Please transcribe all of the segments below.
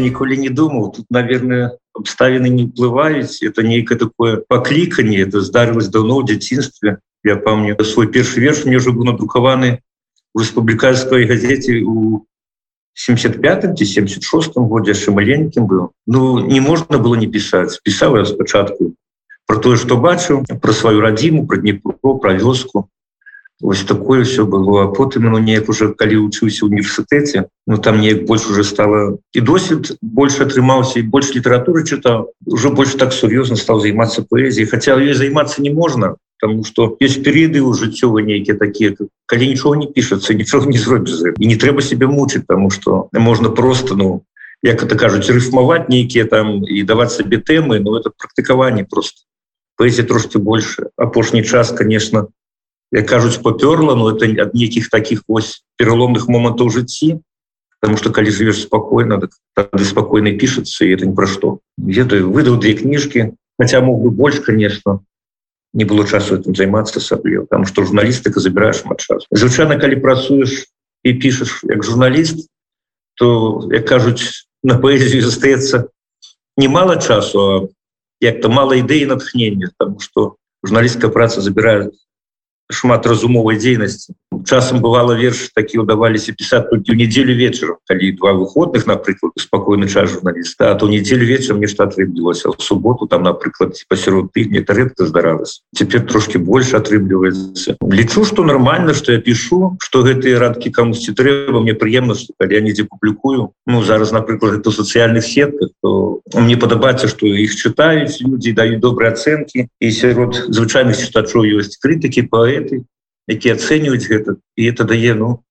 я ніколі не думаў тут наверное обставины не уплываюць это нейкое такое покліканне это здарылось давно в дзяцінстве я помню свой першы верш. Мне уже был надрукаваны в республиканской газете у 75 ці 76 годзе яшчэ маленькім быў ну не можна было не пісаць пісаў я спачатку про тое что бачыў про сваю радзіму про днепро про вёску Вось такое все было. А потым ну неяк уже калі вучыўся універсітэце Ну там неяк больш уже стало і досвед больше атрымаўся і больш літаратуры чытаў уже больш так сур'ёзна стал займацца паэзіяй. Хотя ей займацца не можна потому что есть перыяды у жыццёва нейкія такія калі нічого не пішацца нічого не зробіш і не трэба себе мучыць тому что можно просто ну як это кажуць рыфмаваць нейкія там і даваць сабе тэмы но это практыкаванне просто трошки больше апошні час конечно як кажуць папёрла но это ад нейкіх таких вось пераломных момантаў жыцці потому что калі живешь спокойно тады спокойно пишется и это не про что. Ведаю выдал две книжки хотя мог бы больше конечно. Не было часу этим займацца асабліва там что журналістыка забираешь шмат час звычайно калі працуеш і пишешь як журналіст то як кажуць на поэзію застаецца немало часу як-то мало ідэі натхнення потому что журналістская праца забирает шмат разумовай дзейнасці часам бывало верш такі удаваліся пісаць толькі ў недзелю вечарам калі два выходных напрыклад спакойны час журналіста а то недзелю вечарам нешта атрымлівалася в суботу там напрыклад пасярод тыдня это редко здаралось цяпер трошки больше атрымліваецца лічу что нормально что я пишу что гэтыя радкі камусьці трэба мне прыемна что калі я недзе публікую ну зараз напрыклад это сацыяльных сетках то мне падабаецца что іх чытаюць люди даюць добрыя ацэнкі і сярод звычайных чытачоў ёсць крытыкі паэты які ацэньваюць гэта і это дае ну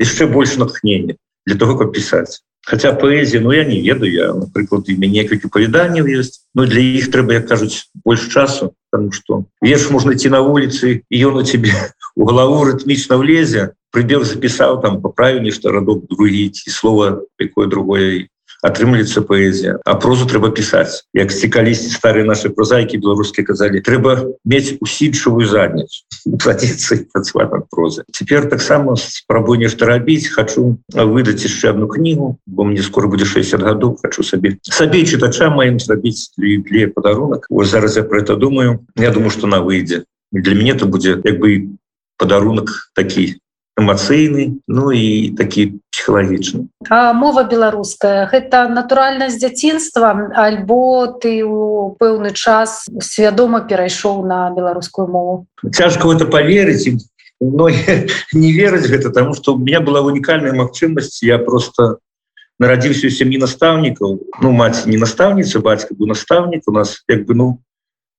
яшчэ больш натхнення для того каб пісаць хотя паэзія Ну я не ведаю я напрыклад і мяне некалькі павяданняў ёсць но для іх трэба як кажуць больш часу потому что верш можна ці на вуліцы і ён у тебе у галаву рытмічна влезе прыбег запісаў там паправіў нешта радок другі ці слова якое другое атрымліваецца паэзія. А прозу трэба пісаць. Як цікалісці старыя наши прозайкі беларускія казалі трэба мець усідчавую задніцу. Прозы цяпер таксама спрабую нешта рабіць. Хочу выдаць яшчэ одну кнігу бо мне скоро будзе 60 гадоў. Хочу сабе сабе чытача маім зрабіць для падарунак. Вот зараз я про это думаю. Я думаю что на выйдзе. Для мяне то будзе як бы падарунак такі эмацыйны ну і такі псіхалагічны. Мова беларуская гэта натуральна з дзяцінства альбо ты у пэўны час свядома перайшоў на беларускую мову? Цяжка это поверыць но не верыць гэта тому что у меня была унікальная магчымасць я просто нарадзіўся у сям'і настаўнікаў. Ну маці не настаўніца бацька быў настаўнік у нас як бы ну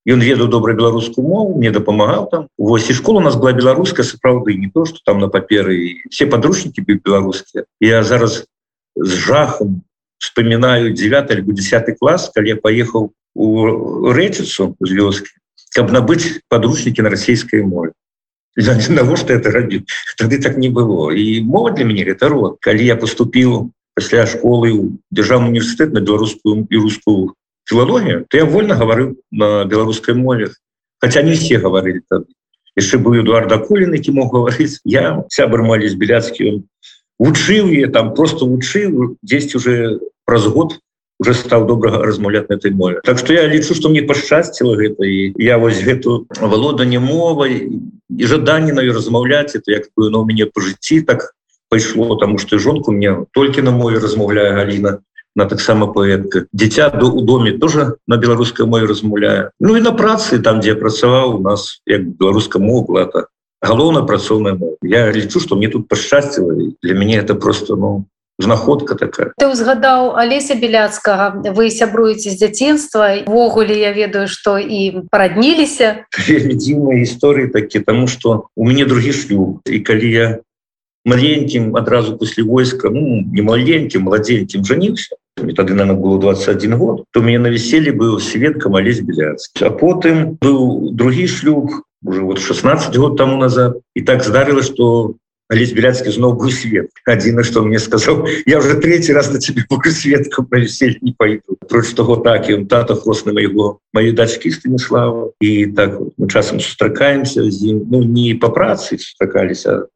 ён ведаў добра беларускую мову мне дапамагаў там. Восьось і школа у нас была беларуская сапраўды не то что там на паперы все подручнікі беларускія я зараз з жахом вспоминаю 9 альбо 10 класс калі я поехал у рэчыцу з вёскі каб набыць подручнікі на расійскай мове. Навошта это рабіць тады так не было. І мова для мяне это род. Калі я поступіў пасля школы дзяржаўны універсітэт на беларускую і рускую філалогію то я вольно гаварыў на беларускай мове. Хотя не все гаварылі там яшчэ быў эдуард акулін які мог гаварыць я сябр молись беляцкі вучыў я там просто вучыў 10 уже праз год уже стаў добрага размаўляць на этой мове. Так что я лічу что мне пашчасціла гэта і я вось гэту валоданне мовай і жаданне на размаўляць это як бы но мяне по жыцці так пайшло тому что жонку мне толькі на мове размаўляю Галіна на таксама паэтка дзіця до у доме тоже на беларускай мове размаўляе Ну і на працы там дзе працаваў у нас як беларуска могла то галоўна працоўная я лічу что мне тут пашчасціла для мяне это просто ну знаходка такая. Ты узгадаў алеся беляцкага вы сябруеце з дзяцінствавогуле я ведаю что і парадніліся. Дзіўныя гісторыі такі тому что у мяне другі шлюб. І калі я маленьким адразу после войска ну не маленьким младеньким жанился мне тады наверное было 21 год. То мне на веселье был сведкам олесь беляцкий а потым был другі шлюб уже вот 16 год тому назад. И так здарило что олесь беляцкий зноў был свет. Один что мне сказал я уже третий раз на тебе светку по веселье не пойду против того так он тата хвост на моего моей дачки станислава. И так вот, мы часам сустракаемся ну не по працы сустракались а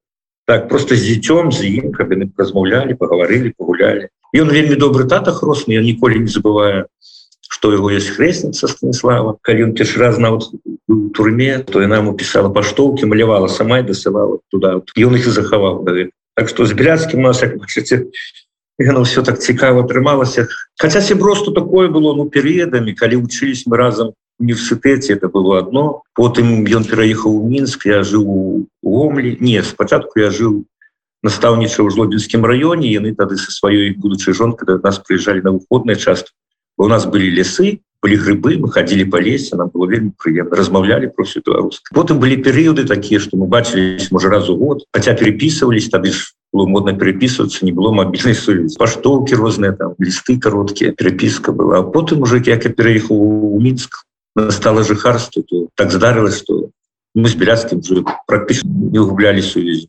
так просто з дзіцём з ім каб яны размаўлялі пагаварылі пагулялі ён вельмі добры тата хросны я ніколі не забываю что его есть хрестница станислава калі он першы раз на турме то яна ему писала паштоўки малявала сама и дасылала туда их и захавал так что с як бачыце яно все так цікава атрымалася хотя сяброство такое было ну перыядамі калі учились мы разом універсітэце это было одно. Потым ён пераехаў у мінск я жыў у омлі не спачатку я жыў настаўнічаў у жлобінскім раёне яны тады са сваёй будучай жонкай да нас прыязджалі на выходныя часткі у нас были лесы были грибы мы ходили по лесе нам было вельмі прыемна размаўлялі про всю беларуску потым были перыяды такие что мы бачились можа разу год хотя переписывались тады ж было модно переписываться не было мобильной сувязь паштоўки розныя там листы короткие переписка была. Потым уже як я переехал у мінск стало жыхарство то так здарылось что мы с беляцким практически не углубляли сувязь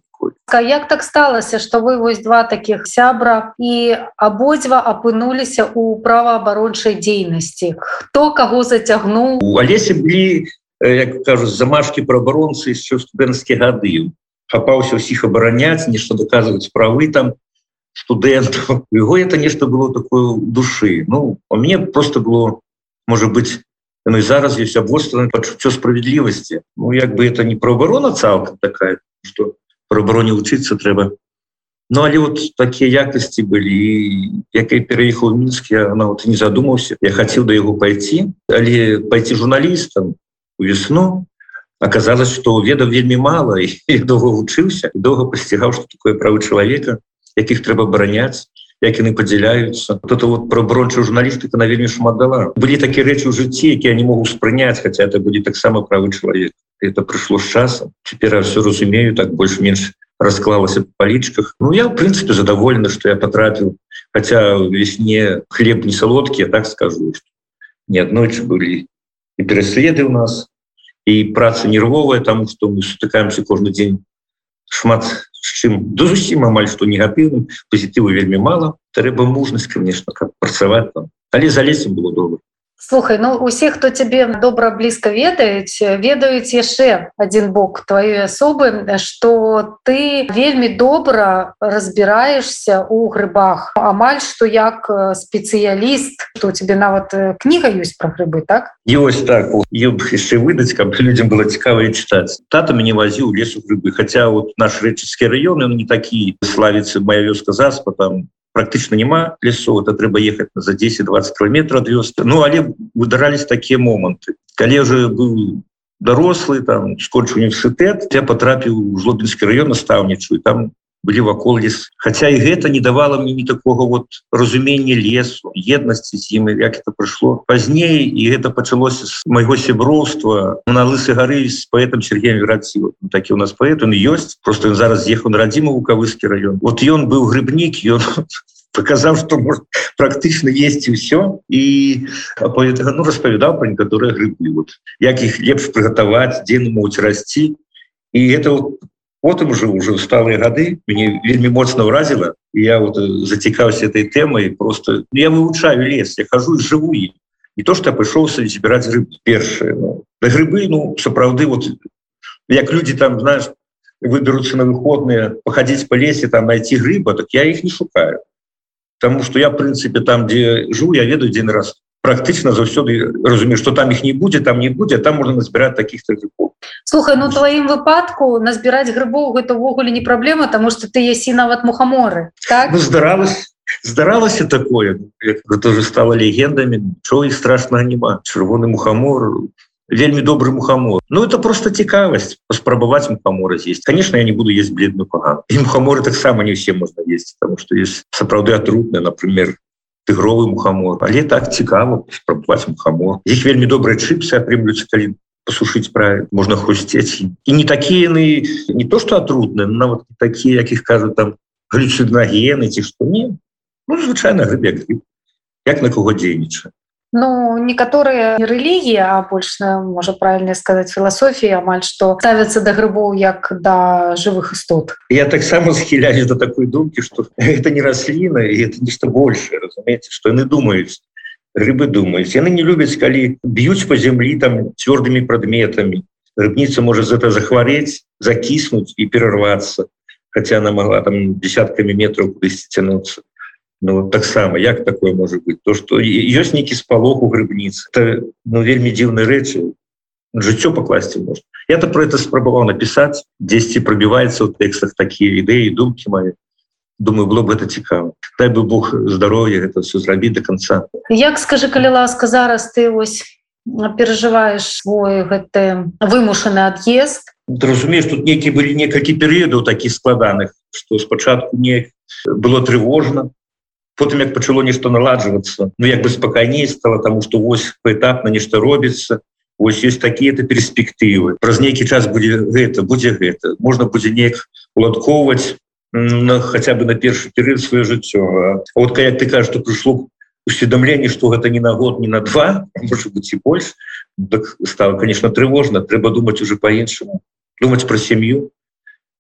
як так сталася что вы вось два таких сябра і абодва апынуліся у праваабарончай дзейнасці хто каго зацягнуў у алесе былі як кажу замашки праабаронцы еще студэнцкія гады. Хапаўся ўсіх абараняць нешта доказваць правы там студэнтаў его это нешта было такое души ну у мне просто было может быть ну, зараз есть абвостранное пачуццё справядлівасці ну як бы это не праабарона цалкам такая что про броне вучыцца трэба Ну але вот такія якасці былі якай пераехаў мінск я она вот не задумаўся я хацеў да яго пойти але пойти журналістам у весну. Оказалось что ведаў вельмі мало і доўга вучыўся доўга пасцігаў что такое правы чалавека якіх трэба абараняць як яны падзяляюцца. Вот это вот про брончую журналістыка на вельмі шмат дала былі такія рэчы ў жыцці які не могу спрыняць хотя это будзе таксама правы чалавек это прыйшло з часам теперь я все разумею так больш-менш расклалася по палічках Ну я в принципе задоволены что я потрапіў хотя весне хлеб не салодкі я так скажу не аднойчы былі і пераследы у нас і праца нервовая тому что мы сутыкаемся кожны дзень шмат чым да зусім амаль што негатыўным пазітыву вельмі мала. Трэба мужнасць конечно как працаваць там. Але за лесем было добра Слухай ну усе хто цябе добра блізка ведаюць ведаюць яшчэ один бок твоей асобы что ты вельмі добра разбіраешься у грыбах амаль что як спецыяліст то тебе нават кніга ёсць про грыбы так? Ёсць так. Яшчэ выдаць каб людям было цікава читаць тата мяне вазіў лесу грыбы хотя вот наш рэчыцкі раён он не такі славіцца моя вёска заспа там практычна няма лесу. Это трэба ехаць за 10-20 кіметров ад вёсты. Ну але выдарались такія моманты. Калі уже быў дарослы там скончыў універсітэт я потрапіў у жлобінскі район настаўнічаю там былі вакол лес. Хаця і гэта не давала мне не такого вот разумення лесу еднасці з ім як это прыйшло пазней. І гэта пачалося з майго сяброўства на лысы гары з паэтам Сергеем вераці такі у нас паэт он ёсць просто ён зараз ехаў на радзіму вукавыскі раён. Вот ён быў грыбнік ён показаў что может практычна есть ўсё і ну, распавядаў про некаторыя грыбы вот як іх лепш прыгатаваць дзе могуць расці. І это вот, потым уже уже сталыя гады мне вельмі моцна ўразіла я вот зацікаўся этой темой просто я вывучаю лес я хожу жыву і то что я прыйшоўся збіраць грыб першае ну, грыбы ну сапраўды вот як люди там знаешь выберуцца на выходныя паходить по лесе там найти грыба так я их не шукаю. Таму что я прынцыпе там дзе жу я ведаю дзень раз практычна заўсёды разумею что там их не будзе там не будзе там можно назбіраць таких грибов. Слухай ну твоим выпадку назбіраць грыбоў гэта ўвогуле не праблема тому что ты есі нават мухаморы так? ну, здаралось здаралася такое. Тоже стало легендами. Чого их страшного няма чырвоны мухамор вельмі добрый мухамор Ну это просто цікавасць паспрабаваць мухамора з'есть конечно я не буду есть бледную поган і мухаморы таксама не все можно есть потому что есть сапраўды атрутная например тыгровый мухамор але так цікава спрабаваць мухамор іх вельмі добрыя чыпсы атрымлюцца калі посушить правильно. Можно хрустеть и не такие яны не то что атрутные нават такие якіх кажут там глючидногены ці что не ну, звычайно грыбек як на кого дзейніча Ну некаторыя рэлігіі а больш можа правильно сказаць філасофіі амаль што ставяцца да грыбоў як да жывых істот Я таксама схіляюсь до такой думкі что это не расліна і это нешта больше разумееце что яны думаюць рыбы думаюць яны не любяць калі б'юць по зямлі там цвёрдымі прадметамі рыбніца можа за это захварець закіснуць і перарвацца хотя она могла там десятками метров кудысьці цянуцца Ну таксама як такое может быть? То что ёсць нейкі спалох у грыбніцы это ну вельмі дзіўныя рэчы жыццё пакласці можно. Я то про это спрабаваў написать. 10 пробіваецца ў тэкстах такія ідэі думкі мои. Думаю было бы это цікава дай бы Бог здоровья это все зрабіць до конца. Як скажи калі ласка зараз ты ось перажываешь свой гэты вымушаны ад'езд? Разумеешь тут нейкі былі некалькі перыядаў такіх складаных что спачатку не было трывожна потым як пачало нешта наладжвацца Ну як бы спакайней стало тому что вось поэтапна нешта робіцца ось есть такие-то перспектывы. Праз нейкі час будзе гэта будзе гэта. Можна будзе неяк уладковаць на хотя бы на першы перыяд свое жыццё. Вот как ты кажешь что прышло усведомленне что гэта не на год не на два может быть и больше так стало конечно тревожно трэба думать уже по-іншаму думать про сям'ю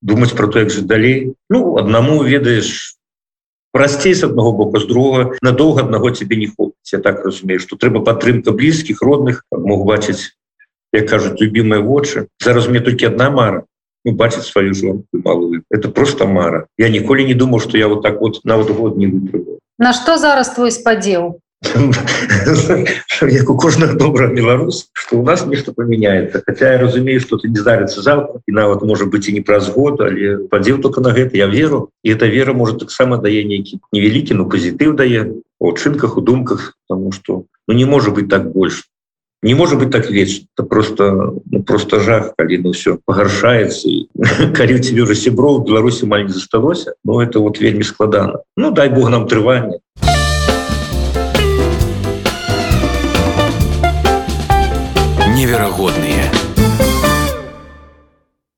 думать про то як же далей. Ну одному ведаешь прасцей с одного боку з другого надолго одного тебе не хопіць. Я так разумею что трэба падтрымка блізкіх родных мог бачыць як кажуць любимые вочы. Зараз мне только одна мара. Ну, бачыць сваю жонку малую. Это просто мара. Я ніколі не думаў что я вот так вот нават год не вытрываю. На что зараз твой спадзел як у кожных добра беларус что у нас нешта поменяется. Хотя я разумею что ты не здарится завтра и нават может быть и не праз год але подзел только на гэта я веру и эта вера может таксама дае нейкі невялікі но позитыв дае о чынках у думках потому что ну не может быть так больше. Не может быть так вечна это просто ну, просто жах калі ну все пагаршаецца калі тебе уже сяброў беларусі маль не засталося но это вот вельмі складана ну дай бог нам трывання а неверагодныя.